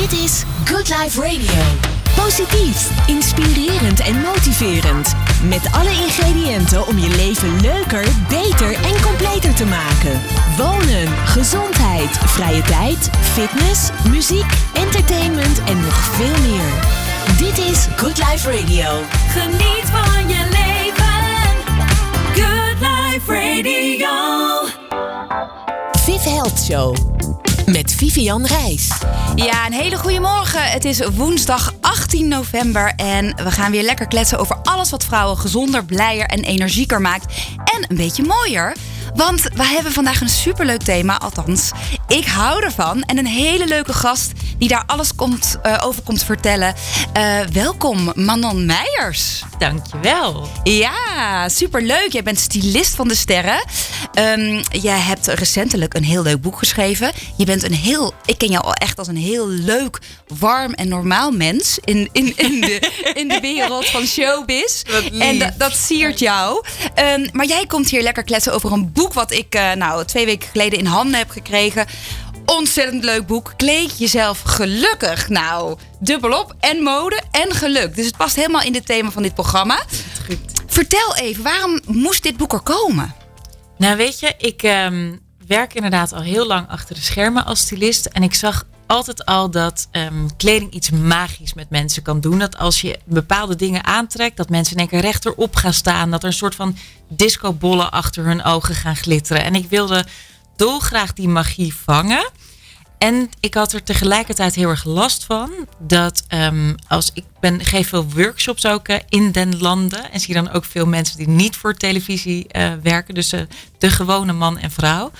Dit is Good Life Radio. Positief, inspirerend en motiverend. Met alle ingrediënten om je leven leuker, beter en completer te maken. Wonen, gezondheid, vrije tijd, fitness, muziek, entertainment en nog veel meer. Dit is Good Life Radio. Geniet van je leven. Good Life Radio. Viv Health Show. Met Vivian Reis. Ja, een hele goede morgen. Het is woensdag 18 november en we gaan weer lekker kletsen over alles wat vrouwen gezonder, blijer en energieker maakt. En een beetje mooier. Want we hebben vandaag een superleuk thema, althans, ik hou ervan. En een hele leuke gast die daar alles komt, eh, over komt vertellen. Eh, welkom, Manon Meijers. Dankjewel. Ja, superleuk. Jij bent stylist van de sterren. Um, jij hebt recentelijk een heel leuk boek geschreven. Je bent een heel, ik ken jou al echt als een heel leuk, warm en normaal mens in, in, in, de, in de wereld van showbiz. En dat, dat siert jou. Um, maar jij komt hier lekker kletsen over een boek wat ik uh, nou twee weken geleden in handen heb gekregen. Ontzettend leuk boek. Kleed jezelf gelukkig. Nou, dubbelop. En mode en geluk. Dus het past helemaal in het thema van dit programma. Vertel even, waarom moest dit boek er komen? Nou, weet je, ik um, werk inderdaad al heel lang achter de schermen als stylist. En ik zag altijd al dat um, kleding iets magisch met mensen kan doen. Dat als je bepaalde dingen aantrekt, dat mensen in één keer rechterop gaan staan. Dat er een soort van discobollen achter hun ogen gaan glitteren. En ik wilde dolgraag die magie vangen. En ik had er tegelijkertijd heel erg last van dat um, als ik ben, geef veel workshops ook uh, in den landen en zie dan ook veel mensen die niet voor televisie uh, werken, dus uh, de gewone man en vrouw.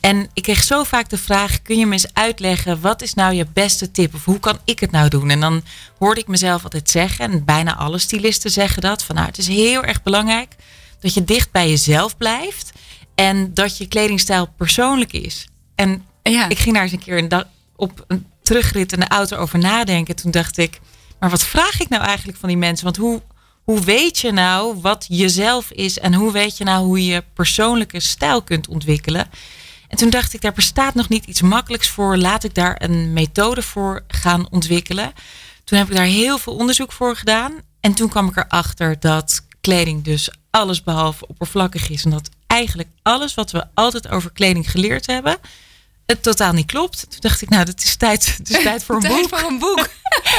En ik kreeg zo vaak de vraag: kun je me eens uitleggen wat is nou je beste tip of hoe kan ik het nou doen? En dan hoorde ik mezelf altijd zeggen, en bijna alle stylisten zeggen dat: van nou, het is heel erg belangrijk dat je dicht bij jezelf blijft en dat je kledingstijl persoonlijk is. En ja. ik ging daar eens een keer een op een terugrit in de auto over nadenken. Toen dacht ik, maar wat vraag ik nou eigenlijk van die mensen? Want hoe, hoe weet je nou wat jezelf is en hoe weet je nou hoe je persoonlijke stijl kunt ontwikkelen? En toen dacht ik, daar bestaat nog niet iets makkelijks voor. Laat ik daar een methode voor gaan ontwikkelen. Toen heb ik daar heel veel onderzoek voor gedaan. En toen kwam ik erachter dat kleding dus alles behalve oppervlakkig is. En dat eigenlijk alles wat we altijd over kleding geleerd hebben, het totaal niet klopt. Toen dacht ik, nou, het is tijd, het is tijd voor een tijd boek. voor een boek.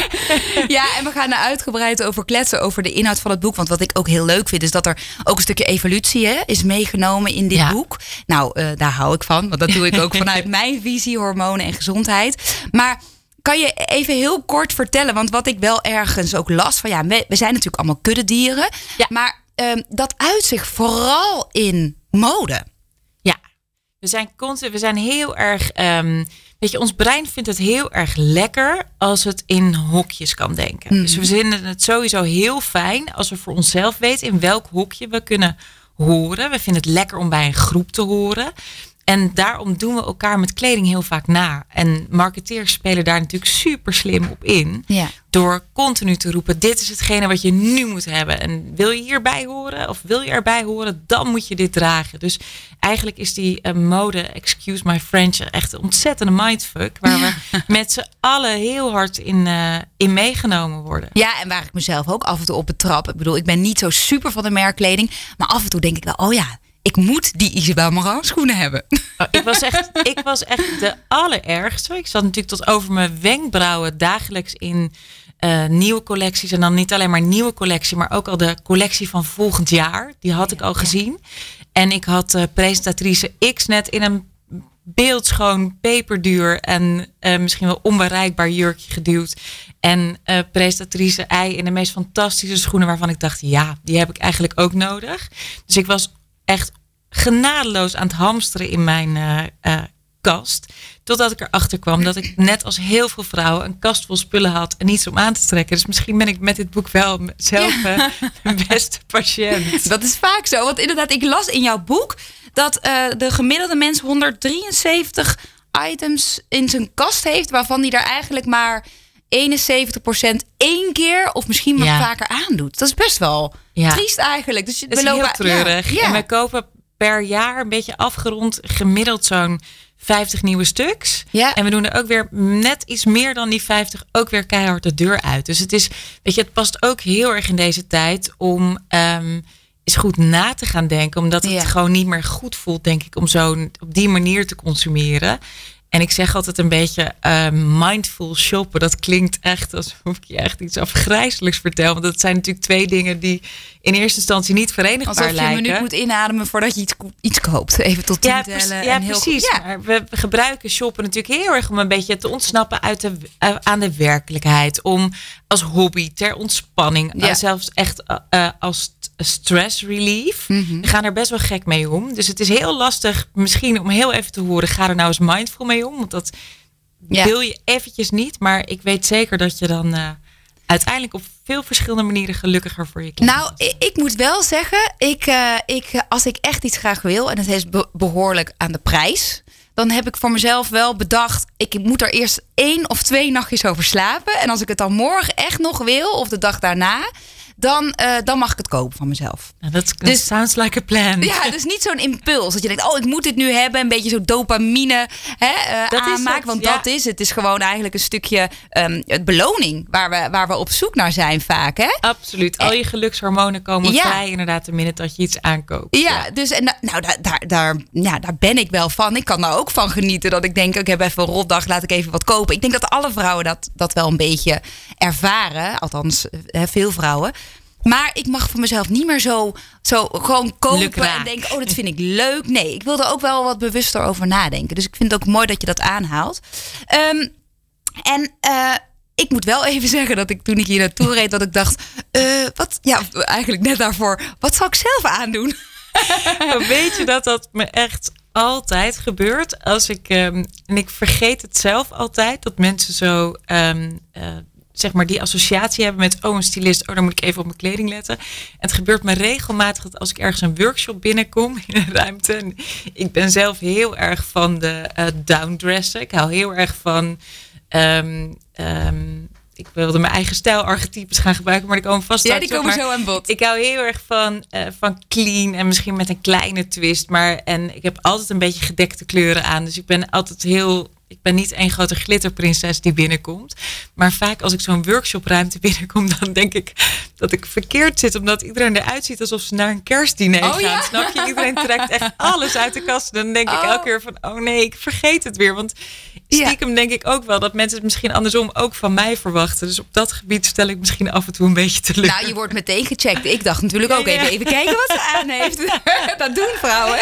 ja, en we gaan er uitgebreid over kletsen, over de inhoud van het boek. Want wat ik ook heel leuk vind, is dat er ook een stukje evolutie hè, is meegenomen in dit ja. boek. Nou, uh, daar hou ik van, want dat doe ik ook vanuit mijn visie, hormonen en gezondheid. Maar kan je even heel kort vertellen, want wat ik wel ergens ook las van, ja, we, we zijn natuurlijk allemaal kuddedieren. Ja. Maar um, dat uit zich vooral in mode. We zijn constant, we zijn heel erg. Um, weet je, ons brein vindt het heel erg lekker als het in hokjes kan denken. Mm. Dus we vinden het sowieso heel fijn als we voor onszelf weten in welk hokje we kunnen horen. We vinden het lekker om bij een groep te horen. En daarom doen we elkaar met kleding heel vaak na. En marketeers spelen daar natuurlijk super slim op in. Ja. Door continu te roepen: dit is hetgene wat je nu moet hebben. En wil je hierbij horen of wil je erbij horen, dan moet je dit dragen. Dus eigenlijk is die uh, mode, excuse my French, echt een ontzettende mindfuck. Waar we met z'n allen heel hard in, uh, in meegenomen worden. Ja, en waar ik mezelf ook af en toe op betrap. Ik bedoel, ik ben niet zo super van de merkkleding. Maar af en toe denk ik wel: oh ja ik moet die Isabel Marant schoenen hebben. Oh, ik, was echt, ik was echt de allerergste. Ik zat natuurlijk tot over mijn wenkbrauwen dagelijks in uh, nieuwe collecties. En dan niet alleen maar nieuwe collectie, maar ook al de collectie van volgend jaar. Die had ik al gezien. En ik had uh, presentatrice X net in een beeldschoon, peperduur en uh, misschien wel onbereikbaar jurkje geduwd. En uh, presentatrice I in de meest fantastische schoenen waarvan ik dacht, ja, die heb ik eigenlijk ook nodig. Dus ik was echt genadeloos aan het hamsteren in mijn uh, uh, kast. Totdat ik erachter kwam dat ik net als heel veel vrouwen een kast vol spullen had en niets om aan te trekken. Dus misschien ben ik met dit boek wel zelf ja. uh, mijn beste patiënt. Dat is vaak zo. Want inderdaad, ik las in jouw boek dat de gemiddelde mens 173 items in zijn kast heeft, waarvan hij er eigenlijk maar 71% één keer of misschien wat ja. vaker aandoet. Dat is best wel ja. triest eigenlijk. Dus dat we is lopen, heel treurig. Ja. En wij kopen per jaar een beetje afgerond gemiddeld zo'n 50 nieuwe stuks. Ja. En we doen er ook weer net iets meer dan die 50 ook weer keihard de deur uit. Dus het is, weet je, het past ook heel erg in deze tijd om ehm eens goed na te gaan denken. Omdat het Ja. gewoon niet meer goed voelt, denk ik, om zo op die manier te consumeren. En ik zeg altijd een beetje ehm, mindful shoppen. Dat klinkt echt alsof ik je echt iets afgrijzelijks vertel. Want dat zijn natuurlijk twee dingen die in eerste instantie niet verenigbaar Alsof je een lijken. minuut moet inademen voordat je iets, ko- iets koopt. Even tot tien Ja, tellen. en Ja, heel precies. Ja. Maar we gebruiken shoppen natuurlijk heel erg om een beetje te ontsnappen uit de, uh, aan de werkelijkheid. Om als hobby, ter ontspanning, Ja. uh, zelfs echt als stress relief. Mhm. We gaan er best wel gek mee om. Dus het is heel lastig misschien om heel even te horen, ga er nou eens mindful mee om. Want dat Ja. wil je eventjes niet. Maar ik weet zeker dat je dan uh, uiteindelijk op veel verschillende manieren gelukkiger voor je kind Nou, ik, ik moet wel zeggen, ik, uh, ik, als ik echt iets graag wil en het is be behoorlijk aan de prijs, dan heb ik voor mezelf wel bedacht, ik moet er eerst één of twee nachtjes over slapen. En als ik het dan morgen echt nog wil, of de dag daarna, dan, uh, dan mag ik het kopen van mezelf. Nou, dat dus, sounds like a plan. Ja, dus niet zo'n impuls. Dat je denkt, oh, ik moet dit nu hebben. Een beetje zo dopamine hè, uh, dat aanmaken. het, want ja. dat is het. Het is gewoon eigenlijk een stukje um, het beloning waar we, waar we op zoek naar zijn vaak. Hè? Absoluut. Al je gelukshormonen komen ja. vrij inderdaad de minute dat je iets aankoopt. Ja, ja. dus en, nou, daar, daar, daar, ja, daar ben ik wel van. Ik kan daar ook van genieten. Dat ik denk, ik heb even een rotdag, laat ik even wat kopen. Ik denk dat alle vrouwen dat, dat wel een beetje ervaren. Althans, hè, veel vrouwen. Maar ik mag voor mezelf niet meer zo, zo gewoon kopen en denken, oh, dat vind ik leuk. Nee, ik wil er ook wel wat bewuster over nadenken. Dus ik vind het ook mooi dat je dat aanhaalt. Um, en uh, ik moet wel even zeggen dat ik toen ik hier naartoe reed, dat ik dacht, uh, wat, ja, eigenlijk net daarvoor, wat zal ik zelf aandoen? Weet je dat dat me echt altijd gebeurt als ik, um, en ik vergeet het zelf altijd, dat mensen zo um, uh, zeg maar die associatie hebben met oh een stylist, oh dan moet ik even op mijn kleding letten. En het gebeurt me regelmatig dat als ik ergens een workshop binnenkom in een ruimte, en ik ben zelf heel erg van de uh, downdressen. Ik hou heel erg van um, um, ik wilde mijn eigen stijlarchetypes gaan gebruiken, maar die komen vast Ja, die komen zo aan bod. Ik hou heel erg van, uh, van clean en misschien met een kleine twist. Maar en ik heb altijd een beetje gedekte kleuren aan. Dus ik ben altijd heel. Ik ben niet één grote glitterprinses die binnenkomt. Maar vaak als ik zo'n workshopruimte binnenkom, dan denk ik dat ik verkeerd zit. Omdat iedereen eruit ziet alsof ze naar een kerstdiner oh, gaan. Ja? Snap je? Iedereen trekt echt alles uit de kast. Dan denk oh. ik elke keer van, oh nee, ik vergeet het weer. Want stiekem ja. denk ik ook wel dat mensen het misschien andersom ook van mij verwachten. Dus op dat gebied stel ik misschien af en toe een beetje teleur. Nou, je wordt meteen gecheckt. Ik dacht natuurlijk ook ja, ja. even, even kijken wat ze aan heeft. dat doen vrouwen.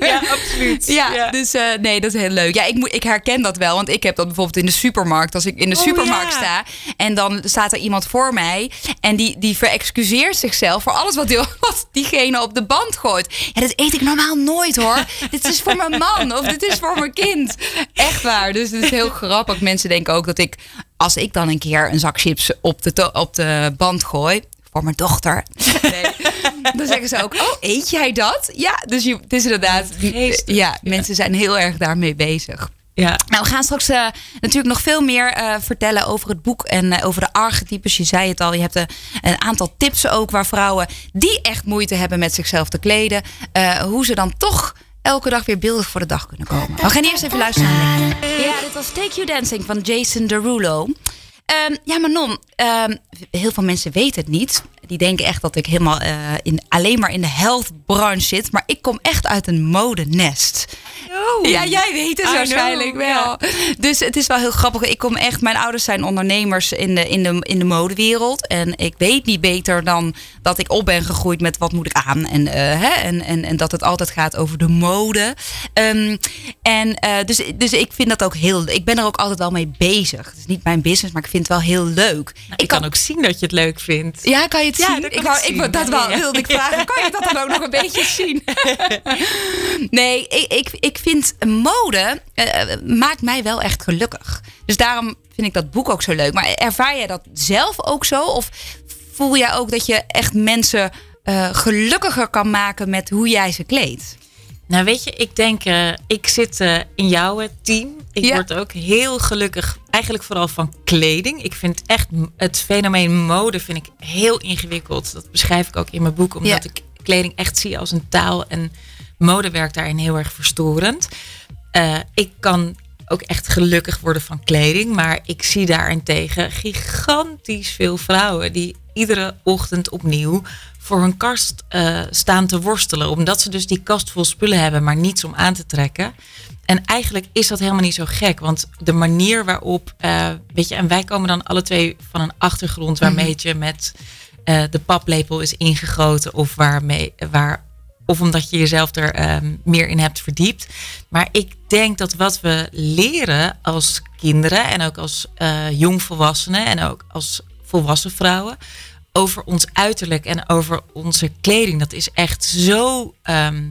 Ja, absoluut. Ja, ja. dus uh, nee, dat is heel leuk. Ja, ik, moet, ik herken dat wel. Want ik heb dat bijvoorbeeld in de supermarkt. Als ik in de oh, supermarkt sta en dan staat er iemand voor mij. En die, die verexcuseert zichzelf voor alles wat, die, wat diegene op de band gooit. Ja, dat eet ik normaal nooit hoor. dit is voor mijn man of dit is voor mijn kind. Echt waar. Dus het is heel grappig. Mensen denken ook dat ik, als ik dan een keer een zak chips op de, op de band gooi. Voor mijn dochter. Nee. Dan zeggen ze ook: Oh, eet jij dat? Ja, dus je, het is inderdaad. Geestig. Ja, mensen zijn heel erg daarmee bezig. Ja. Nou, we gaan straks uh, natuurlijk nog veel meer uh, vertellen over het boek en uh, over de archetypes. Je zei het al, je hebt een aantal tips ook waar vrouwen die echt moeite hebben met zichzelf te kleden, hoe ze dan toch elke dag weer beeldig voor de dag kunnen komen. We gaan eerst even luisteren Ja, dit was Take You Dancing van Jason Derulo. Um, ja, Manon, um, heel veel mensen weten het niet. Die denken echt dat ik helemaal uh, in, alleen maar in de health-branche zit. Maar ik kom echt uit een modenest. Oh. Ja, jij weet het I waarschijnlijk know, wel. ja. Dus het is wel heel grappig. Ik kom echt, mijn ouders zijn ondernemers in de, in, de, in de modewereld. En ik weet niet beter dan dat ik op ben gegroeid met wat moet ik aan. En, uh, hè, en, en, en dat het altijd gaat over de mode. Um, en uh, dus, dus ik vind dat ook heel. Ik ben er ook altijd wel mee bezig. Het is niet mijn business, maar ik vind het wel heel leuk. Nou, ik, ik kan ook zien dat je het leuk vindt. Ja, kan je het ja, zien? Dat ik, wou, ik dat wel wilde ik vragen. Kan je dat dan ook nog een beetje zien? nee, ik, ik, ik vind mode uh, maakt mij wel echt gelukkig. Dus daarom vind ik dat boek ook zo leuk. Maar ervaar jij dat zelf ook zo? Of voel jij ook dat je echt mensen uh, gelukkiger kan maken met hoe jij ze kleedt? Nou, weet je, ik denk, uh, ik zit uh, in jouw team. Ik ja. word ook heel gelukkig, eigenlijk vooral van kleding. Ik vind echt het fenomeen mode vind ik heel ingewikkeld. Dat beschrijf ik ook in mijn boek, omdat ja. ik kleding echt zie als een taal en mode werkt daarin heel erg verstorend. eh, ik kan ook echt gelukkig worden van kleding. Maar ik zie daarentegen gigantisch veel vrouwen die iedere ochtend opnieuw voor hun kast eh, staan te worstelen. Omdat ze dus die kast vol spullen hebben, maar niets om aan te trekken. En eigenlijk is dat helemaal niet zo gek. Want de manier waarop, eh, weet je, en wij komen dan alle twee van een achtergrond waarmee het je met eh, de paplepel is ingegoten. Of waarmee, waar, of omdat je jezelf er ehm, meer in hebt verdiept. Maar ik denk dat wat we leren als kinderen en ook als eh, jongvolwassenen en ook als volwassen vrouwen over ons uiterlijk en over onze kleding, dat is echt zo. ehm,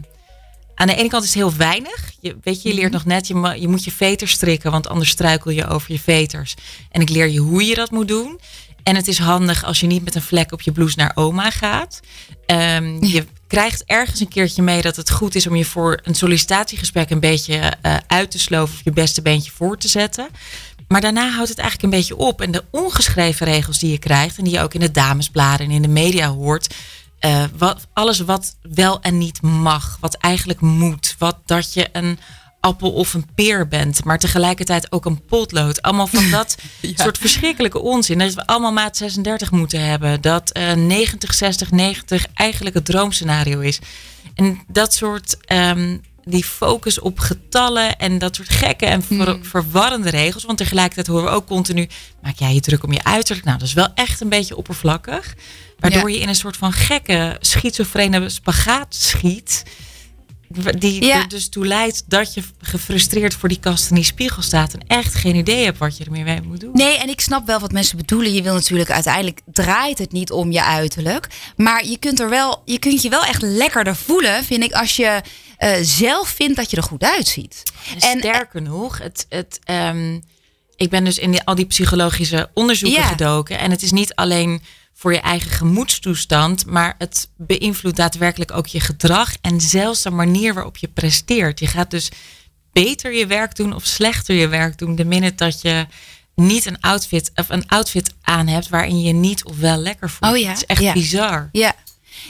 aan de ene kant is het heel weinig. Je, weet je, je leert nog net, je, je moet je veters strikken, want anders struikel je over je veters. En ik leer je hoe je dat moet doen. En het is handig als je niet met een vlek op je blouse naar oma gaat. Ehm, je krijgt ergens een keertje mee dat het goed is om je voor een sollicitatiegesprek een beetje eh, uit te sloven of je beste beentje voor te zetten. Maar daarna houdt het eigenlijk een beetje op. En de ongeschreven regels die je krijgt en die je ook in de damesbladen en in de media hoort. eh, wat, alles wat wel en niet mag, wat eigenlijk moet, wat dat je een appel of een peer bent, maar tegelijkertijd ook een potlood. Allemaal van dat soort verschrikkelijke onzin. Dat we allemaal maat 36 moeten hebben. Dat eh 90, 60, 90 eigenlijk het droomscenario is. En dat soort, ehm, die focus op getallen en dat soort gekke en ver- verwarrende regels. Want tegelijkertijd horen we ook continu, maak jij je druk om je uiterlijk? Nou, dat is wel echt een beetje oppervlakkig. Waardoor Ja. je in een soort van gekke, schizofrene spagaat schiet. Die Ja. er dus toe leidt dat je gefrustreerd voor die kast en die spiegel staat. En echt geen idee hebt wat je ermee mee moet doen. Nee, en ik snap wel wat mensen bedoelen. Je wil natuurlijk uiteindelijk draait het niet om je uiterlijk. Maar je kunt er wel, je kunt je wel echt lekkerder voelen, vind ik, als je eh, zelf vindt dat je er goed uitziet. En sterker nog, het, het, ehm, ik ben dus in die, al die psychologische onderzoeken Ja. gedoken. En het is niet alleen voor je eigen gemoedstoestand, maar het beïnvloedt daadwerkelijk ook je gedrag en zelfs de manier waarop je presteert. Je gaat dus beter je werk doen of slechter je werk doen, de minute dat je niet een outfit of een outfit aan hebt waarin je niet of wel lekker voelt. Oh ja, Het is echt ja. bizar. Ja.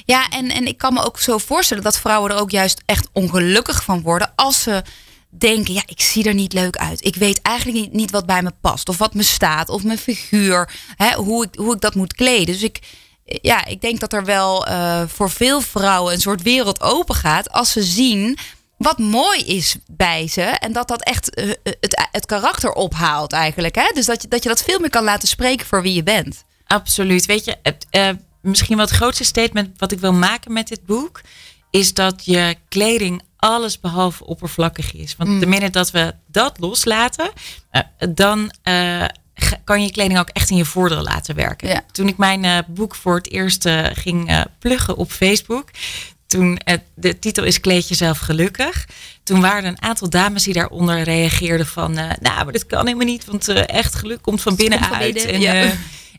Ja, en, en ik kan me ook zo voorstellen dat vrouwen er ook juist echt ongelukkig van worden als ze denken, ja, ik zie er niet leuk uit. Ik weet eigenlijk niet, wat bij me past of wat me staat of mijn figuur, hè, hoe, ik, hoe ik dat moet kleden. Dus ik, ja, ik denk dat er wel eh, voor veel vrouwen een soort wereld open gaat als ze zien wat mooi is bij ze en dat dat echt eh, het, het karakter ophaalt eigenlijk. Hè? Dus dat je, dat je dat veel meer kan laten spreken voor wie je bent. Absoluut. Weet je, eh, misschien wel het grootste statement wat ik wil maken met dit boek, is dat je kleding alles behalve oppervlakkig is. Want Mm. de minute dat we dat loslaten, eh, dan eh, kan je kleding ook echt in je voordeel laten werken. Ja. Toen ik mijn eh, boek voor het eerst ging pluggen op Facebook, toen de titel is Kleed jezelf gelukkig. Toen waren er een aantal dames die daaronder reageerden van, nou, maar dit kan helemaal niet, want echt geluk komt van binnenuit. binnen, ja. eh,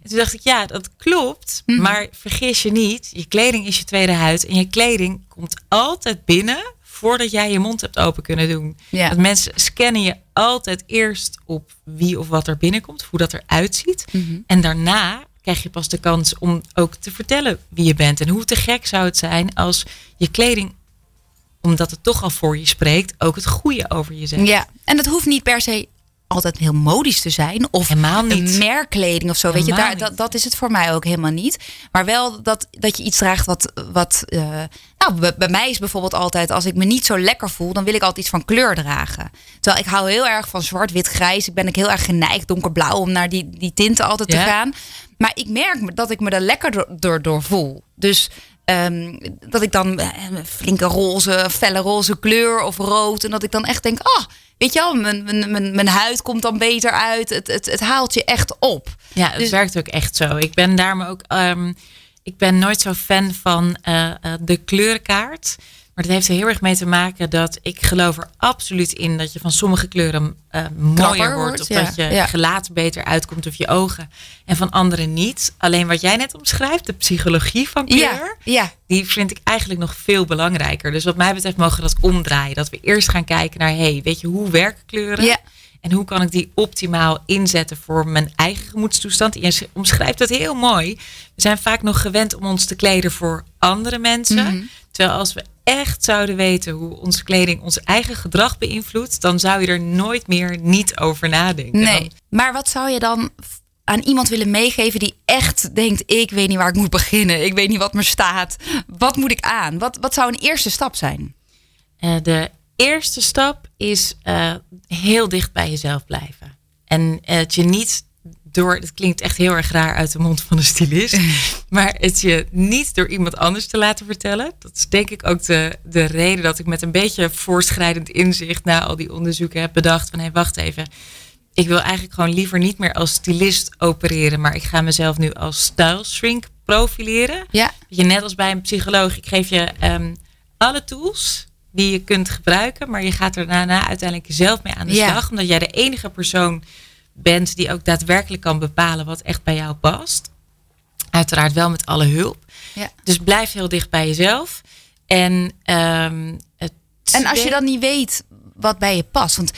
en toen dacht ik, ja, dat klopt. Mhm. Maar vergis je niet, je kleding is je tweede huid. En je kleding komt altijd binnen voordat jij je mond hebt open kunnen doen. Ja. Want mensen scannen je altijd eerst op wie of wat er binnenkomt, hoe dat eruit ziet. Mhm. En daarna krijg je pas de kans om ook te vertellen wie je bent. En hoe te gek zou het zijn als je kleding, omdat het toch al voor je spreekt, ook het goede over je zegt. Ja, en dat hoeft niet per se altijd heel modisch te zijn. Of Helemaal niet. een merkkleding of zo. Weet je, daar, dat, dat is het voor mij ook helemaal niet. Maar wel dat, dat je iets draagt wat. wat eh, nou, bij, mij is bijvoorbeeld altijd, als ik me niet zo lekker voel, dan wil ik altijd iets van kleur dragen. Terwijl ik hou heel erg van zwart, wit, grijs. Ik ben ik heel erg geneigd, donkerblauw, om naar die, die tinten altijd Ja. te gaan. Maar ik merk me dat ik me er lekker door, door voel. Dus ehm, dat ik dan eh, een flinke roze, felle roze kleur of rood. En dat ik dan echt denk, ah, weet je wel, mijn, mijn, mijn, mijn huid komt dan beter uit. Het, het, het haalt je echt op. Ja, het Dus- werkt ook echt zo. Ik ben daarom ook. ehm, ik ben nooit zo fan van eh, eh, de kleurenkaart. Maar dat heeft er heel erg mee te maken dat ik geloof er absoluut in dat je van sommige kleuren eh, mooier wordt. Of ja, dat je ja. gelaat beter uitkomt of je ogen. En van anderen niet. Alleen wat jij net omschrijft, de psychologie van kleur. Ja. Die vind ik eigenlijk nog veel belangrijker. Dus wat mij betreft mogen we dat omdraaien. Dat we eerst gaan kijken naar, hey, weet je, hoe werken kleuren? Ja. En hoe kan ik die optimaal inzetten voor mijn eigen gemoedstoestand? Je omschrijft het heel mooi. We zijn vaak nog gewend om ons te kleden voor andere mensen. Mhm. Terwijl als we echt zouden weten hoe onze kleding ons eigen gedrag beïnvloedt, dan zou je er nooit meer niet over nadenken. Nee. Dan- Maar wat zou je dan aan iemand willen meegeven die echt denkt: ik weet niet waar ik moet beginnen, ik weet niet wat me staat, wat moet ik aan? Wat, wat zou een eerste stap zijn? Eh, de eerste stap is eh, heel dicht bij jezelf blijven. En het je niet door, het klinkt echt heel erg raar uit de mond van een stylist, maar het je niet door iemand anders te laten vertellen. Dat is denk ik ook de, de reden dat ik met een beetje voorschrijdend inzicht na al die onderzoeken heb bedacht van hé, wacht even. Ik wil eigenlijk gewoon liever niet meer als stylist opereren, maar ik ga mezelf nu als style shrink profileren. Ja. Je net als bij een psycholoog, ik geef je ehm, alle tools die je kunt gebruiken, maar je gaat er daarna uiteindelijk zelf mee aan de Ja. slag, omdat jij de enige persoon bent die ook daadwerkelijk kan bepalen wat echt bij jou past. Uiteraard wel met alle hulp. Ja. Dus blijf heel dicht bij jezelf. En, ehm, het En als je dan niet weet wat bij je past. Want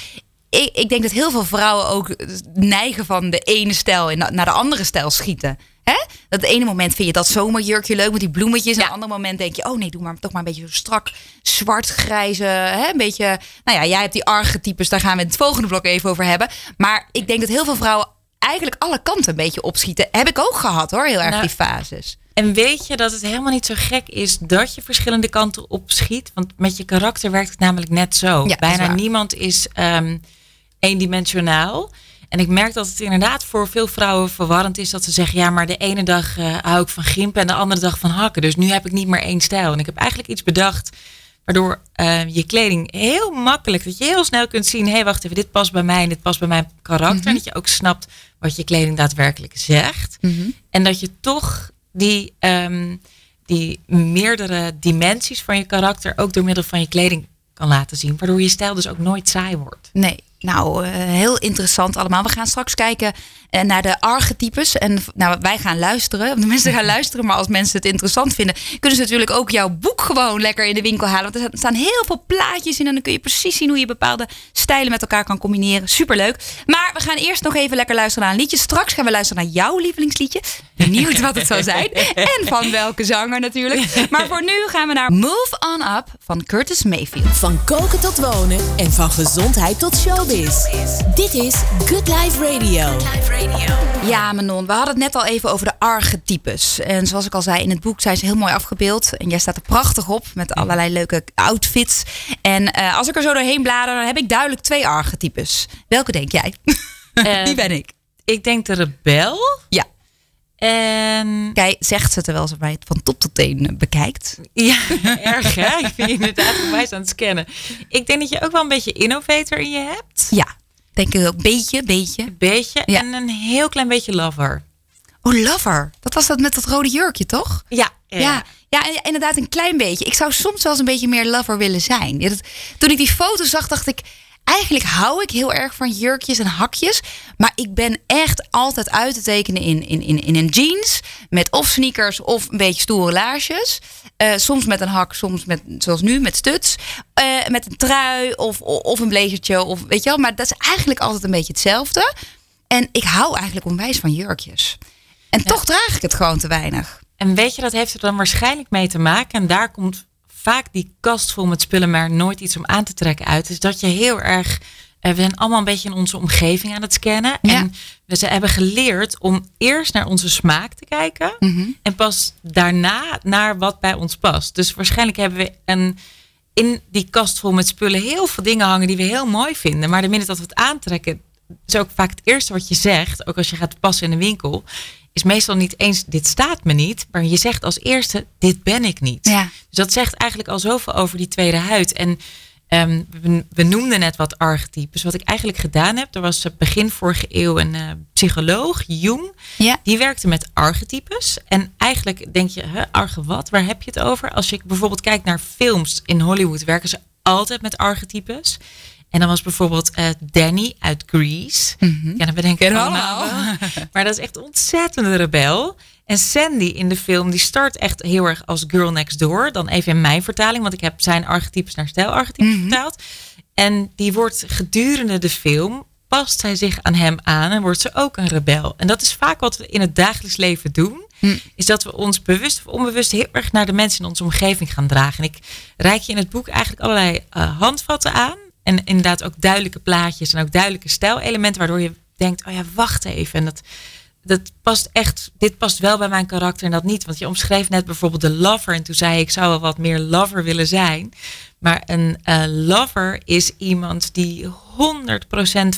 ik, ik denk dat heel veel vrouwen ook neigen van de ene stijl naar de andere stijl schieten. Hè? Dat ene moment vind je dat zomerjurkje leuk met die bloemetjes. En Ja. het andere moment denk je, oh nee, doe maar toch maar een beetje zo strak, zwart, grijze. Hè? Een beetje, nou ja, jij hebt die archetypes, daar gaan we het volgende blok even over hebben. Maar ik denk dat heel veel vrouwen eigenlijk alle kanten een beetje opschieten. Heb ik ook gehad hoor, heel erg Nou, die fases. En weet je dat het helemaal niet zo gek is dat je verschillende kanten opschiet? Want met je karakter werkt het namelijk net zo. is Bijna niemand is ehm, eendimensionaal. En ik merk dat het inderdaad voor veel vrouwen verwarrend is dat ze zeggen: ja, maar de ene dag eh, hou ik van gimpen en de andere dag van hakken. Dus nu heb ik niet meer één stijl. En ik heb eigenlijk iets bedacht waardoor eh, je kleding heel makkelijk, dat je heel snel kunt zien: hé, hey, wacht even, dit past bij mij en dit past bij mijn karakter. En dat je ook snapt wat je kleding daadwerkelijk zegt. En dat je toch die, ehm, die meerdere dimensies van je karakter ook door middel van je kleding kan laten zien. Waardoor je stijl dus ook nooit saai wordt. Nee, nou, eh, heel interessant allemaal. We gaan straks kijken eh, naar de archetypes. En nou, wij gaan luisteren. De mensen gaan luisteren. Maar als mensen het interessant vinden, kunnen ze natuurlijk ook jouw boek gewoon lekker in de winkel halen. Want er staan heel veel plaatjes in. En dan kun je precies zien hoe je bepaalde stijlen met elkaar kan combineren. Superleuk. Maar we gaan eerst nog even lekker luisteren naar een liedje. Straks gaan we luisteren naar jouw lievelingsliedje. Benieuwd wat het zou zijn. En van welke zanger natuurlijk. Maar voor nu gaan we naar Move On Up van Curtis Mayfield. Van koken tot wonen en van gezondheid tot showbiz. Dit is Good Life Radio. Ja, Manon, we hadden het net al even over de archetypes. En zoals ik al zei, in het boek zijn ze heel mooi afgebeeld. En jij staat er prachtig op met allerlei leuke outfits. En eh, als ik er zo doorheen blader, dan heb ik duidelijk twee archetypes. Welke denk jij? Eh, Die ben ik. Ik denk de rebel. Ja. En Kijk, zegt ze terwijl ze mij het van top tot teen eh, bekijkt. ja, erg hè? Ik ben je inderdaad onwijs aan het scannen. Ik denk dat je ook wel een beetje innovator in je hebt. Ja, denk ik ook. Beetje, beetje. Beetje. Ja. En een heel klein beetje lover. Oh, lover. Dat was dat met dat rode jurkje, toch? Ja. Ja, ja, inderdaad een klein beetje. Ik zou soms wel eens een beetje meer lover willen zijn. Ja, dat- toen ik die foto zag, dacht ik... Eigenlijk hou ik heel erg van jurkjes en hakjes. Maar ik ben echt altijd uit te tekenen in, in, in, in een jeans. Met of sneakers of een beetje stoere laarsjes. Eh, soms met een hak, soms met, zoals nu, met stuts. Eh, met een trui of, of een blazertje. Of, weet je wel, maar dat is eigenlijk altijd een beetje hetzelfde. En ik hou eigenlijk onwijs van jurkjes. En toch draag ik het gewoon te weinig. En weet je, dat heeft er dan waarschijnlijk mee te maken. En daar komt vaak die kast vol met spullen, maar nooit iets om aan te trekken uit. Is dat je heel erg. eh, we zijn allemaal een beetje in onze omgeving aan het scannen. Ja. En we ze hebben geleerd om eerst naar onze smaak te kijken. Mhm. En pas daarna naar wat bij ons past. Dus waarschijnlijk hebben we een, in die kast vol met spullen heel veel dingen hangen die we heel mooi vinden. Maar de minute dat we het aantrekken, is ook vaak het eerste wat je zegt. Ook als je gaat passen in een winkel. Is meestal niet eens, dit staat me niet. Maar je zegt als eerste, dit ben ik niet. Ja. Dus dat zegt eigenlijk al zoveel over die tweede huid. En ehm, we, we noemden net wat archetypes. Wat ik eigenlijk gedaan heb, er was eh, begin vorige eeuw een eh, psycholoog, Jung. Ja. Die werkte met archetypes. En eigenlijk denk je, arge wat? Waar heb je het over? Als je bijvoorbeeld kijkt naar films in Hollywood, werken ze altijd met archetypes. En dan was bijvoorbeeld eh, Danny uit Grease. Ja, dan ik we allemaal. Maar dat is echt een ontzettende rebel. En Sandy in de film, die start echt heel erg als girl next door. Dan even in mijn vertaling, want ik heb zijn archetypes naar stijlarchetypes vertaald. En die wordt gedurende de film past zij zich aan hem aan en wordt ze ook een rebel. En dat is vaak wat we in het dagelijks leven doen. Hm. Is dat we ons bewust of onbewust heel erg naar de mensen in onze omgeving gaan dragen. En ik reik je in het boek eigenlijk allerlei eh, handvatten aan. En inderdaad ook duidelijke plaatjes en ook duidelijke stijlelementen. Waardoor je denkt, oh ja, wacht even. En dat, dat past echt, dit past wel bij mijn karakter en dat niet. Want je omschreef net bijvoorbeeld de lover. En toen zei ik, ik zou wel wat meer lover willen zijn. Maar een eh, lover is iemand die 100%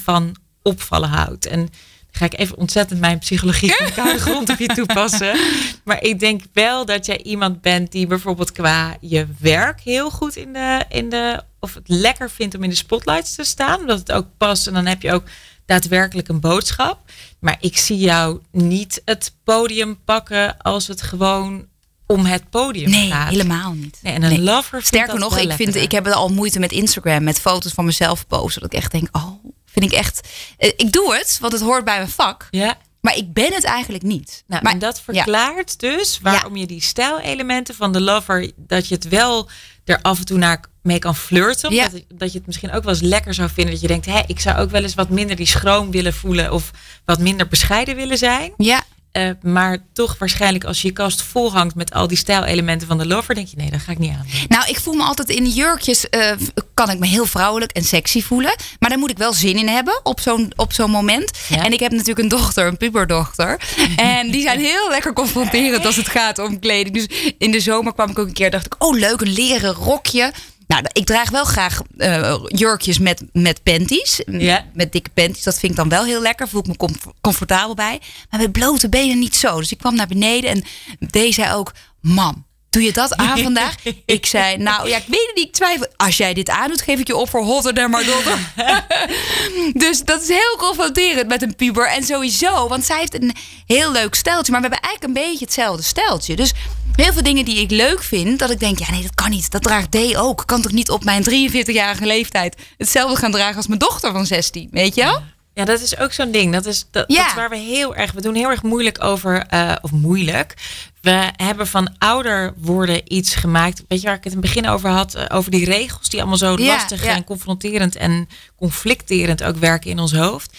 van opvallen houdt. En dan ga ik even ontzettend mijn psychologie van de koude grond op je toepassen. Maar ik denk wel dat jij iemand bent die bijvoorbeeld qua je werk heel goed in de, in de of het lekker vindt om in de spotlights te staan. Omdat het ook past. En dan heb je ook daadwerkelijk een boodschap. Maar ik zie jou niet het podium pakken als het gewoon om het podium Nee, gaat. helemaal niet. Nee, en een Nee. lover Sterker nog, ik, vind, ik heb al moeite met Instagram, met foto's van mezelf posten. Dat ik echt denk, oh, vind ik echt... eh, Ik doe het, want het hoort bij mijn vak. Ja, Maar ik ben het eigenlijk niet. nou, maar, en dat verklaart dus waarom je die stijlelementen van de lover, dat je het wel er af en toe naar mee kan flirten. Ja. Dat, dat je het misschien ook wel eens lekker zou vinden. Dat je denkt, hé, ik zou ook wel eens wat minder die schroom willen voelen of wat minder bescheiden willen zijn. Ja, Eh, maar toch waarschijnlijk als je je kast vol hangt met al die stijlelementen van de lover, denk je, nee, dat ga ik niet aan. Nou, ik voel me altijd in de jurkjes. eh, kan ik me heel vrouwelijk en sexy voelen. Maar daar moet ik wel zin in hebben op zo'n op zo'n moment. Ja. En ik heb natuurlijk een dochter, een puberdochter. En die zijn heel lekker confronterend als het gaat om kleding. Dus in de zomer kwam ik ook een keer. Dacht ik, oh leuk, een leren rokje. Nou, ik draag wel graag eh, jurkjes met, met panties. Ja. Met dikke panties. Dat vind ik dan wel heel lekker. Voel ik me comf- comfortabel bij. Maar met blote benen niet zo. Dus ik kwam naar beneden en deze zei ook... Mam, doe je dat aan vandaag? ik zei, nou ja, ik weet het niet. Ik twijfel. Als jij dit aandoet, geef ik je op voor hotter dan maar dus dat is heel confronterend met een puber. En sowieso, want zij heeft een heel leuk steltje. Maar we hebben eigenlijk een beetje hetzelfde steltje. Dus heel veel dingen die ik leuk vind, dat ik denk, ja nee, dat kan niet. Dat draagt D ook. Ik kan toch niet op mijn 43-jarige leeftijd hetzelfde gaan dragen als mijn dochter van 16, weet je wel? Ja, dat is ook zo'n ding. Dat is, dat, Ja. dat is waar we heel erg, we doen heel erg moeilijk over, eh, of moeilijk. We hebben van ouder worden iets gemaakt. Weet je waar ik het in het begin over had? eh, over die regels die allemaal zo Ja, lastig ja. en confronterend en conflicterend ook werken in ons hoofd.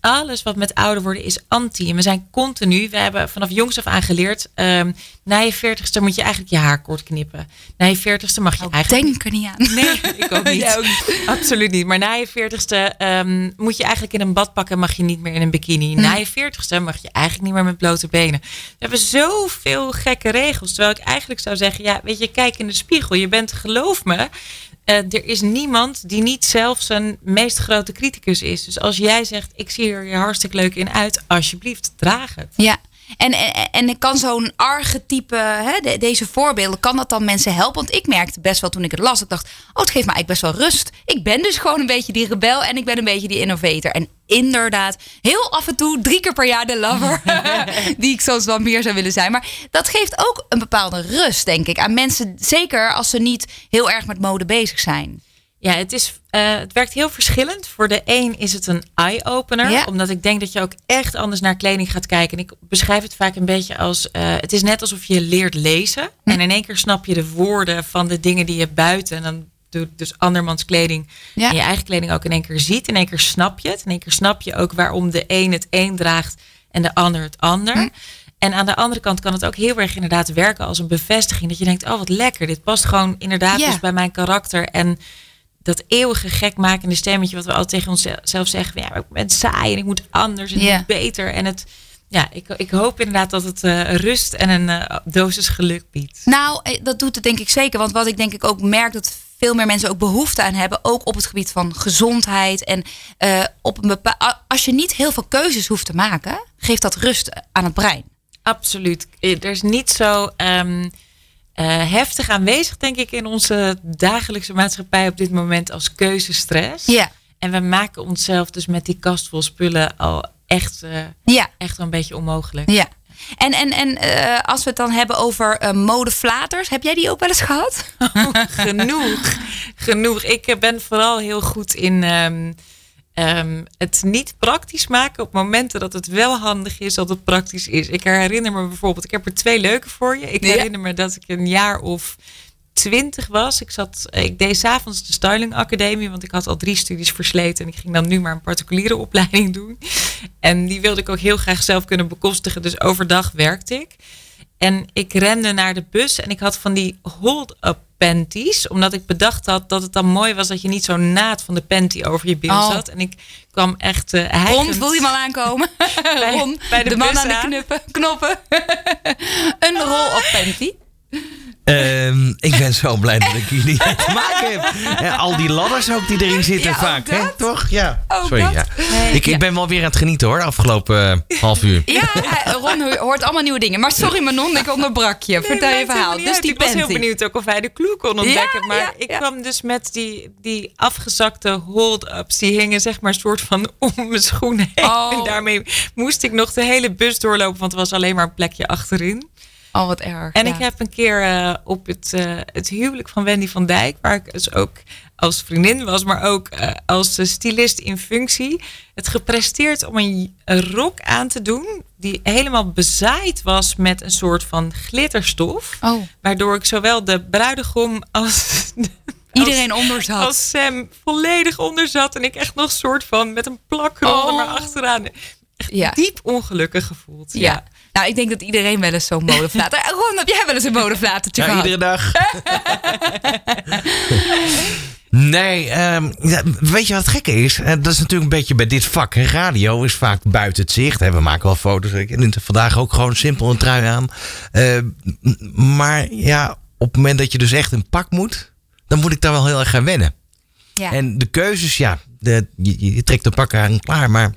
Alles wat met ouder worden is anti. En we zijn continu, we hebben vanaf jongs af aan geleerd. ehm, na je veertigste moet je eigenlijk je haar kort knippen. Na je veertigste mag je eigenlijk Denk er niet aan. Nee, ik ook niet. Jij ook niet. Absoluut niet. Maar na je veertigste ehm moet je eigenlijk in een bad pakken, mag je niet meer in een bikini. Na je veertigste mag je eigenlijk niet meer met blote benen. We hebben zoveel gekke regels. Terwijl ik eigenlijk zou zeggen, ja, weet je, kijk in de spiegel. Je bent, geloof me, eh, er is niemand die niet zelf zijn meest grote criticus is. Dus als jij zegt, ik zie er je hartstikke leuk in uit, alsjeblieft, draag het. Ja. En, en, en kan zo'n archetype, hè, de- deze voorbeelden, kan dat dan mensen helpen? Want ik merkte best wel toen ik het las, ik dacht, oh, het geeft me eigenlijk best wel rust. Ik ben dus gewoon een beetje die rebel en ik ben een beetje die innovator. En inderdaad, heel af en toe, drie keer per jaar de lover, die ik soms wel meer zou willen zijn. Maar dat geeft ook een bepaalde rust, denk ik, aan mensen. Zeker als ze niet heel erg met mode bezig zijn. Ja, het, is, eh, het werkt heel verschillend. Voor de een is het een eye-opener. Ja. Omdat ik denk dat je ook echt anders naar kleding gaat kijken. En ik beschrijf het vaak een beetje als... eh, het is net alsof je leert lezen. Hm. En in één keer snap je de woorden van de dingen die je buiten... en dan doe dus andermans kleding Ja. en je eigen kleding ook in één keer ziet. In één keer snap je het. In één keer snap je ook waarom de een het een draagt en de ander het ander. Hm. En aan de andere kant kan het ook heel erg inderdaad werken als een bevestiging. Dat je denkt, oh wat lekker. Dit past gewoon inderdaad Ja. dus bij mijn karakter. En dat eeuwige gekmakende stemmetje wat we altijd tegen onszelf zeggen. Ja, ik ben saai en ik moet anders en ik moet beter. En het, ja, ik, ik hoop inderdaad dat het eh, rust en een eh, dosis geluk biedt. Nou, eh, dat doet het denk ik zeker. Want wat ik denk ik ook merk dat veel meer mensen ook behoefte aan hebben, ook op het gebied van gezondheid en op een bepaal, als je niet heel veel keuzes hoeft te maken, geeft dat rust aan het brein. Absoluut. Er is niet zo ehm, eh, heftig aanwezig, denk ik, in onze dagelijkse maatschappij op dit moment als keuzestress. Ja, En we maken onszelf dus met die kast vol spullen al echt, eh, ja, echt wel een beetje onmogelijk. ja. En, en, en eh, als we het dan hebben over eh, modeflaters, heb jij die ook wel eens gehad? genoeg. Genoeg. Ik ben vooral heel goed in ehm, ehm, het niet praktisch maken op momenten dat het wel handig is dat het praktisch is. Ik herinner me bijvoorbeeld, ik heb er twee leuke voor je. Ik Ja. herinner me dat ik een jaar of twintig was. Ik, zat, ik deed s'avonds de Styling Academie, want ik had al drie studies versleten. En ik ging dan nu maar een particuliere opleiding doen. En die wilde ik ook heel graag zelf kunnen bekostigen. Dus overdag werkte ik. En ik rende naar de bus en ik had van die hold-up panties. Omdat ik bedacht had dat het dan mooi was dat je niet zo naad van de panty over je bil Oh. zat. En ik kwam echt uh, Ron, voel je hem al aankomen? Ron, bij de de, man aan de knuppen, knoppen. een rol op panty. Ehm, ik ben zo blij dat ik mee te maken heb. En al die ladders ook die erin zitten Ja, vaak, hè? Toch? Ja. Ook Sorry, dat. ja. Ik, ja. ik ben wel weer aan het genieten hoor, afgelopen eh, half uur. Ja, hij- Ron ho- hoort allemaal nieuwe dingen. Maar sorry Manon, ik onderbrak je. Vertel je verhaal. Dus uit. die ik was heel benieuwd ook of hij de clue kon ontdekken. Ja, maar ja, ik ja. kwam dus met die, die afgezakte hold-ups. Die hingen zeg maar soort van om mijn schoen heen. Oh. En daarmee moest ik nog de hele bus doorlopen. Want er was alleen maar een plekje achterin. Oh, wat erg. En ja. ik heb een keer eh, op het, eh, het huwelijk van Wendy van Dijk, waar ik dus ook als vriendin was, maar ook eh, als stylist in functie, het gepresteerd om een, een rok aan te doen die helemaal bezaaid was met een soort van glitterstof. Oh, Waardoor ik zowel de bruidegom als, iedereen onder zat. als Sam volledig onder zat. En ik echt nog soort van met een plakrol er Oh. maar achteraan. Echt Ja. diep ongelukkig gevoeld. ja. ja. Nou, ik denk dat iedereen wel eens zo'n modeflater... Eh, Ron, heb jij wel eens een modeflatertje Ja, gehad? iedere dag. nee, ehm, weet je wat het gekke is? Eh, dat is natuurlijk een beetje bij dit vak. hè. Radio is vaak buiten het zicht. Hè. We maken wel foto's. Ik heb vandaag ook gewoon simpel een trui aan. Eh, maar ja, op het moment dat je dus echt een pak moet... dan moet ik daar wel heel erg gaan wennen. Ja. En de keuzes, ja, de, je, je trekt een pak aan klaar. Maar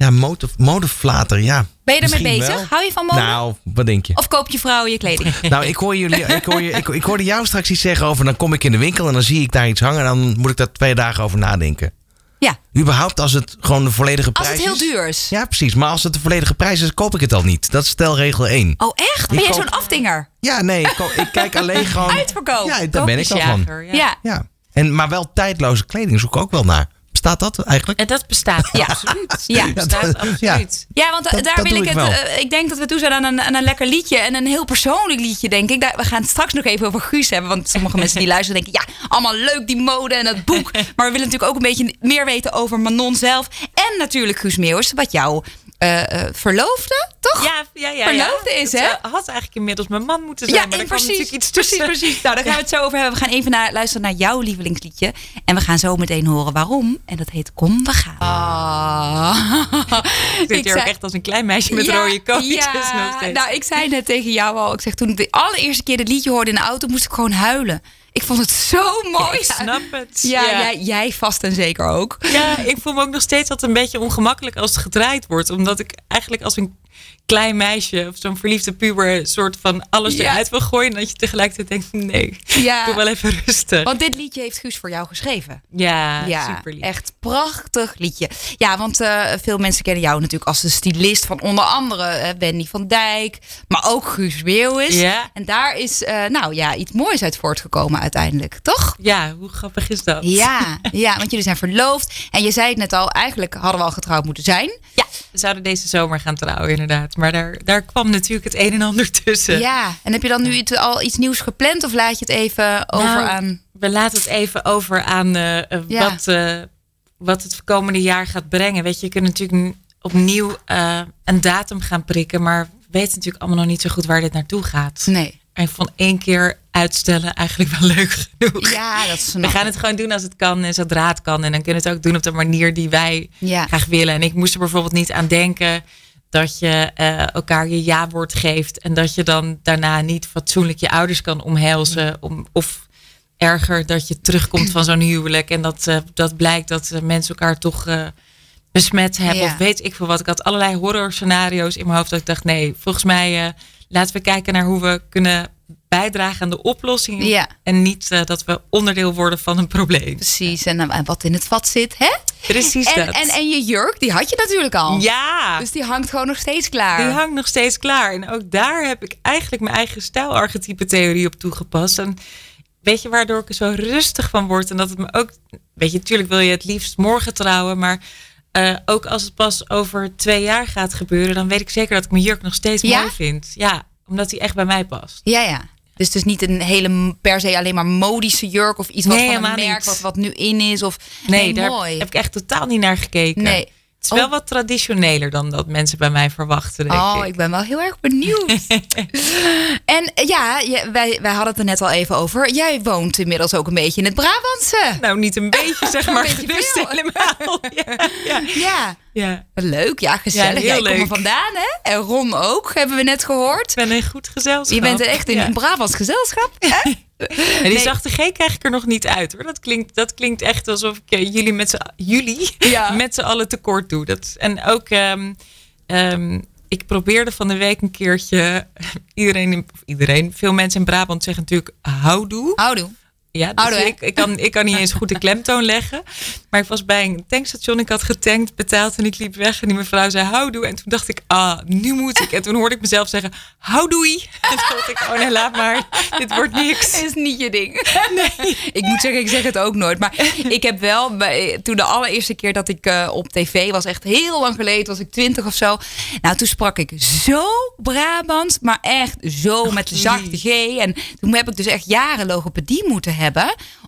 ja, mode, modeflater, ja. ben je ermee bezig? wel. Hou je van mode? Nou, wat denk je? Of koop je vrouwen je kleding? Nou, ik, hoor jullie, ik, hoor je, ik, ik hoorde jou straks iets zeggen over... dan kom ik in de winkel en dan zie ik daar iets hangen... en dan moet ik daar twee dagen over nadenken. Ja, Überhaupt als het gewoon de volledige als prijs het heel is. duur is. Ja, precies. Maar als het de volledige prijs is, koop ik het al niet. Dat is stelregel 1. Oh, echt? Ben Ik jij koop- zo'n afdinger? Ja, nee, ik, ik kijk alleen gewoon... Uitverkoop. Ja, daar ben ik al van. Ja. Ja. En, maar wel tijdloze kleding zoek ik ook wel naar. Bestaat dat eigenlijk? En dat bestaat Ja. absoluut. Ja. Dat bestaat Ja. absoluut. Ja, want Dat- daar dat wil ik ik het. eh, ik denk dat we toe zijn aan een, aan een lekker liedje. En een heel persoonlijk liedje, denk ik. Daar, we gaan het straks nog even over Guus hebben. Want sommige mensen die luisteren denken... ja, allemaal leuk die mode en dat boek. Maar we willen natuurlijk ook een beetje meer weten over Manon zelf. En natuurlijk Guus Meeuwis, wat jouw eh, eh, verloofde, toch? Ja, ja, ja. Verloofde ja. is, Het, hè? eh, had eigenlijk inmiddels mijn man moeten zijn. maar er kwam precies, natuurlijk iets precies, tussen. precies. Nou, daar gaan we het zo over hebben. We gaan even naar, luisteren naar jouw lievelingsliedje. En we gaan zo meteen horen waarom. En dat heet Kom, we gaan. Ah. Ik zit hier ook echt als een klein meisje met rode kootjes nog steeds. Nou, ik zei net tegen jou al. Ik zeg toen ik de allereerste keer dit liedje hoorde in de auto, moest ik gewoon huilen. Ik vond het zo mooi. ik snap het. Ja, ja. Jij, jij vast en zeker ook. Ja, ik voel me ook nog steeds altijd een beetje ongemakkelijk als het gedraaid wordt. Omdat ik eigenlijk als een klein meisje of zo'n verliefde puber soort van alles Ja. eruit wil gooien. En dat je tegelijkertijd denkt, nee, Ja. doe wel even rustig. Want dit liedje heeft Guus voor jou geschreven. ja, Ja, super lief. echt prachtig liedje. Ja, want eh, veel mensen kennen jou natuurlijk als de stylist van onder andere eh, Wendy van Dijk, maar ook Guus Meeuwis. Ja. En daar is eh, nou ja, iets moois uit voortgekomen uiteindelijk, toch? Ja, hoe grappig is dat? Ja, ja, want jullie zijn verloofd. En je zei het net al, eigenlijk hadden we al getrouwd moeten zijn. Ja, we zouden deze zomer gaan trouwen inderdaad. Maar daar, daar kwam natuurlijk het een en ander tussen. Ja, en heb je dan nu iets- al iets nieuws gepland of laat je het even over Nou, aan... We laten het even over aan eh, eh, Ja. wat, eh, wat het komende jaar gaat brengen. Weet je, je kunt natuurlijk opnieuw een datum gaan prikken. Maar we weten natuurlijk allemaal nog niet zo goed waar dit naartoe gaat. Nee. En van één keer uitstellen eigenlijk wel leuk genoeg. Ja, dat is We gaan het gewoon doen als het kan en zodra het kan. En dan kunnen we het ook doen op de manier die wij Ja. graag willen. En ik moest er bijvoorbeeld niet aan denken dat je eh, elkaar je ja-woord geeft. En dat je dan daarna niet fatsoenlijk je ouders kan omhelzen. Om, of erger, dat je terugkomt van zo'n huwelijk. En dat, eh, dat blijkt dat eh, mensen elkaar toch besmet hebben. Ja. Of weet ik veel wat. Ik had allerlei horror scenario's in mijn hoofd. Dat ik dacht, nee, volgens mij laten we kijken naar hoe we kunnen bijdragen aan de oplossing. Ja. En niet eh, dat we onderdeel worden van een probleem. Precies, en, eh, en wat in het vat zit, hè? Precies En, dat. en, en je jurk, die had je natuurlijk al. ja, Dus die hangt gewoon nog steeds klaar. die hangt nog steeds klaar. En ook daar heb ik eigenlijk mijn eigen stijlarchetype theorie op toegepast. En weet je waardoor ik er zo rustig van word? En dat het me ook, weet je, natuurlijk wil je het liefst morgen trouwen, maar eh, ook als het pas over twee jaar gaat gebeuren, dan weet ik zeker dat ik mijn jurk nog steeds Ja? mooi vind. Ja, omdat die echt bij mij past. Ja, ja. Dus het is niet een hele per se alleen maar modische jurk of iets wat van een merk wat, wat nu in is. Of, Nee, daar mooi. heb ik echt totaal niet naar gekeken. Nee. Het is wel Oh. wat traditioneler dan dat mensen bij mij verwachten, denk Oh, ik. ik ben wel heel erg benieuwd. en eh, ja, wij, wij hadden het er net al even over. Jij woont inmiddels ook een beetje in het Brabantse. Nou, niet een beetje, zeg maar. beetje gerust veel. helemaal. Ja, ja, Ja, ja. leuk. Ja, gezellig. Ja, Jij komt er vandaan, hè? En Ron ook, hebben we net gehoord. Ik ben een goed gezelschap. Je bent echt in Ja. een Brabants gezelschap. Hè? En die Nee. zachte G krijg ik er nog niet uit hoor. Dat klinkt, dat klinkt echt alsof ik eh, jullie met z'n jullie Ja. met z'n allen tekort doe. Dat, en ook, ehm, ehm, ik probeerde van de week een keertje iedereen, iedereen, veel mensen in Brabant zeggen natuurlijk houdoe. Houdoe. Ja, dus ik, ik, kan, ik kan niet eens goed de klemtoon leggen. Maar ik was bij een tankstation, ik had getankt, betaald en ik liep weg. En die mevrouw zei houdoe. En toen dacht ik, ah, nu moet ik. En toen hoorde ik mezelf zeggen, houdoei. En toen dacht ik, oh nee, laat maar. Dit wordt niks. is niet je ding. Nee. Ik moet zeggen, ik zeg het ook nooit. Maar ik heb wel, toen de allereerste keer dat ik eh, op tv was, echt heel lang geleden, was ik twintig of zo. Nou, toen sprak ik zo Brabants, maar echt zo met de zachte G. En toen heb ik dus echt jaren logopedie moeten hebben.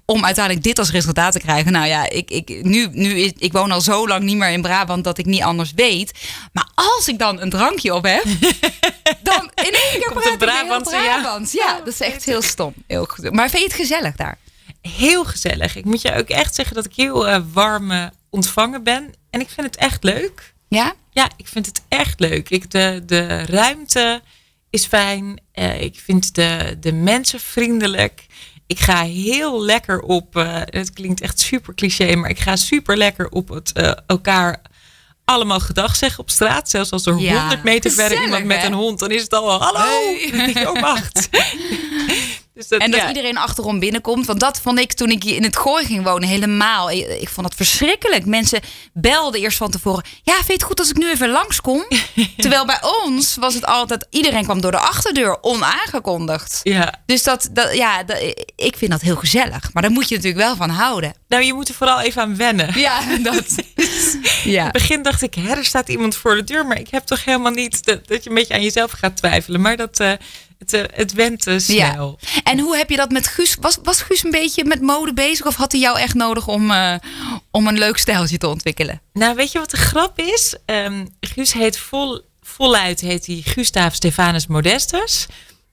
Om uiteindelijk dit als resultaat te krijgen. Nou ja, ik, ik, nu, nu is, ik woon al zo lang niet meer in Brabant dat ik niet anders weet. Maar als ik dan een drankje op heb, dan in één keer Komt praat ik heel Brabantse, ja. Ja, dat is echt heel stom. Heel goed. Maar vind je het gezellig daar? Heel gezellig. Ik moet je ook echt zeggen dat ik heel eh, warm eh, ontvangen ben. En ik vind het echt leuk. Ja? Ja, ik vind het echt leuk. Ik, de, de ruimte is fijn. Eh, ik vind de, de mensen vriendelijk. Ik ga heel lekker op. eh, het klinkt echt super cliché, maar ik ga super lekker op het eh, elkaar allemaal gedag zeggen op straat. Zelfs als er Ja, 100 meter verder iemand met hè? een hond, dan is het al hallo. Hey. Ik, wacht. dus dat, En dat ja. iedereen achterom binnenkomt. Want dat vond ik toen ik in het gooi ging wonen helemaal. Ik, ik vond het verschrikkelijk. Mensen belden eerst van tevoren. Ja, vind je het goed als ik nu even langskom? Terwijl bij ons was het altijd... Iedereen kwam door de achterdeur onaangekondigd. Ja. Dus dat, dat, ja, dat, ik vind dat heel gezellig. Maar daar moet je natuurlijk wel van houden. Nou, je moet er vooral even aan wennen. Ja, dat. In Ja. het begin dacht ik, hè, er staat iemand voor de deur, maar ik heb toch helemaal niet dat, dat je een beetje aan jezelf gaat twijfelen. Maar dat, eh, het, eh, het went snel. En hoe heb je dat met Guus? Was, was Guus een beetje met mode bezig? Of had hij jou echt nodig om, eh, om een leuk stijltje te ontwikkelen? Nou, weet je wat de grap is? Ehm Guus heet vol, voluit heet hij Gustav Stefanus Modestus.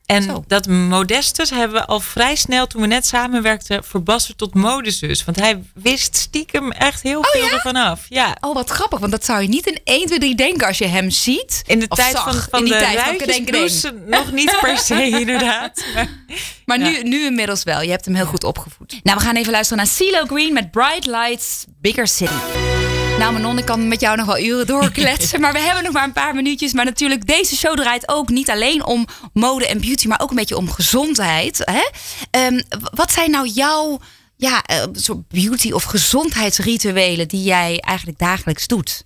En Zo. dat Modestus hebben we al vrij snel, toen we net samenwerkten, verbasterd tot modezus. Want hij wist stiekem echt heel veel ja? ervan af. Ja. Oh, wat grappig. Want dat zou je niet in 1, 2, 3 denken als je hem ziet. In de Of tijd zag. van, van in die de tijd van nog niet per se, inderdaad. Maar, Maar Ja. nu, nu inmiddels wel. Je hebt hem heel goed opgevoed. Nou, we gaan even luisteren naar CeeLo Green met Bright Lights, Bigger City. Nou Manon, ik kan met jou nog wel uren doorkletsen. maar we hebben nog maar een paar minuutjes. Maar natuurlijk, deze show draait ook niet alleen om mode en beauty... maar ook een beetje om gezondheid. Hè? Ehm, wat zijn nou jouw ja, eh, soort beauty- of gezondheidsrituelen... die jij eigenlijk dagelijks doet?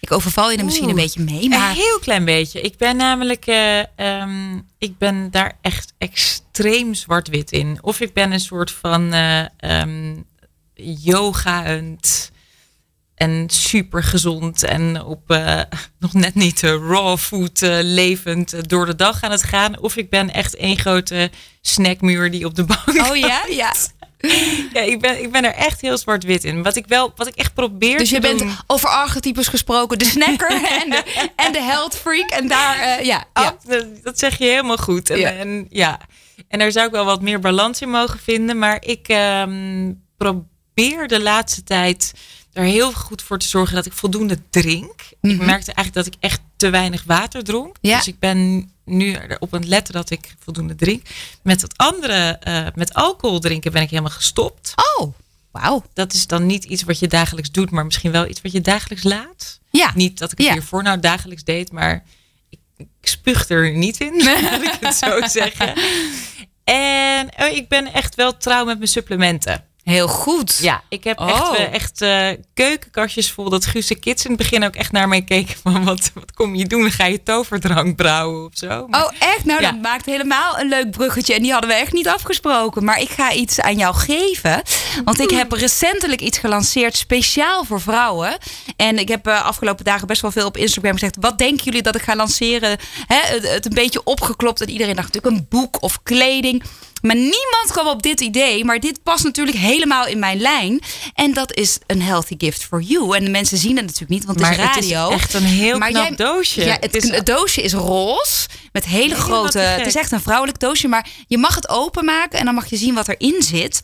Ik overval je er misschien een beetje mee, maar... Een heel klein beetje. Ik ben namelijk, eh, ehm, ik ben daar echt extreem zwart-wit in. Of ik ben een soort van ehm, yogaend en super gezond en op eh, nog net niet eh, raw food eh, levend door de dag aan het gaan. Of ik ben echt één grote snackmuur die op de bank. Oh ja? Ja. Ja, ik ben, ik ben er echt heel zwart-wit in. Wat ik wel, wat ik echt probeer Dus je bent over archetypes gesproken. De snacker en de, en de health freak. En daar, ja. dat, zeg je helemaal goed. En Ja. ja. En, ja. en daar zou ik wel wat meer balans in mogen vinden. Maar ik ehm, probeer de laatste tijd er heel goed voor te zorgen dat ik voldoende drink. Ik Mhm. merkte eigenlijk dat ik echt te weinig water dronk. Ja. Dus ik ben nu erop aan het letten dat ik voldoende drink. Met het andere, eh, met alcohol drinken ben ik helemaal gestopt. Oh, wauw. Dat is dan niet iets wat je dagelijks doet, maar misschien wel iets wat je dagelijks laat. Ja. Niet dat ik het Ja. hiervoor nou dagelijks deed, maar ik, ik spuug er niet in, laat ik het zo zeggen. En oh, ik ben echt wel trouw met mijn supplementen. Heel goed. Ja, ik heb Oh. echt, eh, echt eh, keukenkastjes vol dat Guus de Kids in het begin ook echt naar mij keken van wat, wat kom je doen? Ga je toverdrank brouwen of zo? Maar- Oh, echt? Nou, Ja. dat maakt helemaal een leuk bruggetje. En die hadden we echt niet afgesproken. Maar ik ga iets aan jou geven. Want ik heb recentelijk iets gelanceerd speciaal voor vrouwen. En ik heb uh, afgelopen dagen best wel veel op Instagram gezegd. Wat denken jullie dat ik ga lanceren? Hè, het, het een beetje opgeklopt. En iedereen dacht natuurlijk een boek of kleding. Maar niemand kwam op dit idee. Maar dit past natuurlijk helemaal in mijn lijn. En dat is een healthy gift for you. En de mensen zien het natuurlijk niet, want het maar is radio. het is echt een heel Maar knap jij- doosje. Ja, het, Het is- het doosje is roze. Met hele grote. Het is echt een vrouwelijk doosje. Maar je mag het openmaken en dan mag je zien wat erin zit.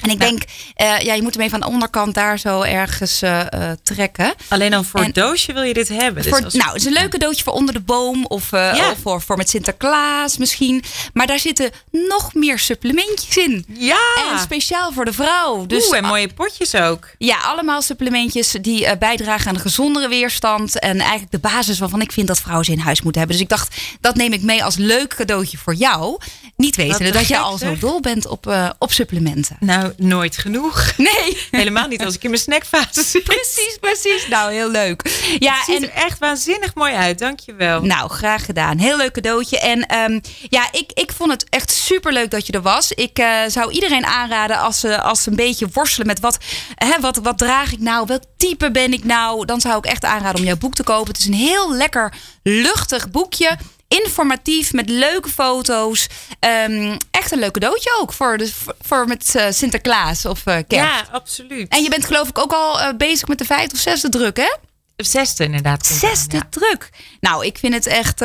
En ik denk, eh, ja, je moet hem even aan de onderkant daar zo ergens eh, eh, trekken. Alleen al voor En- het doosje wil je dit hebben. Dus Voor, nou, het is een leuk cadeautje voor onder de boom of, Ja. of voor, voor met Sinterklaas misschien. Maar daar zitten nog meer supplementjes in. ja! En speciaal voor de vrouw. Dus Oeh, en mooie potjes ook. ja, allemaal supplementjes die bijdragen aan een gezondere weerstand. En eigenlijk de basis waarvan ik vind dat vrouwen ze in huis moeten hebben. Dus ik dacht, dat neem ik mee als leuk cadeautje voor jou. Niet wetende te dat gek, al zo dol bent op, eh, op supplementen. Nou, nooit genoeg. Nee, Helemaal niet als ik in mijn snackfase zit. precies, precies. Nou, heel leuk. Ja, Het ziet en er echt waanzinnig mooi uit. Dankjewel. Nou, graag gedaan. Heel leuk cadeautje. En ehm, ja, ik, ik vond het echt super leuk dat je er was. Ik eh, zou iedereen aanraden als ze, als ze een beetje worstelen met wat, hè, wat, wat draag ik nou? Welk type ben ik nou? Dan zou ik echt aanraden om jouw boek te kopen. Het is een heel lekker luchtig boekje. Informatief, met leuke foto's. Ehm, echt een leuk cadeautje ook voor, de, voor, met eh, Sinterklaas of eh kerst. Ja, absoluut. En je bent geloof ik ook al eh, bezig met de vijfde of zesde druk, hè? Zesde inderdaad. aan, Zesde ja. druk. Nou, ik vind het echt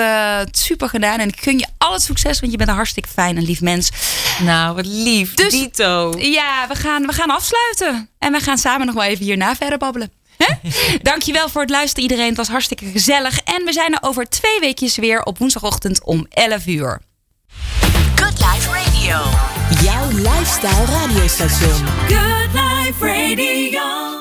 super gedaan. En ik gun je al het succes, want je bent een hartstikke fijn en lief mens. Nou, wat lief. Dus- Dito. Ja, we gaan, we gaan afsluiten. En we gaan samen nog wel even hierna verder babbelen. Dankjewel voor het luisteren iedereen. Het was hartstikke gezellig. En we zijn er over twee weekjes weer op woensdagochtend om 11 uur. Good Life Radio. Jouw lifestyle radiostation. Good Life Radio.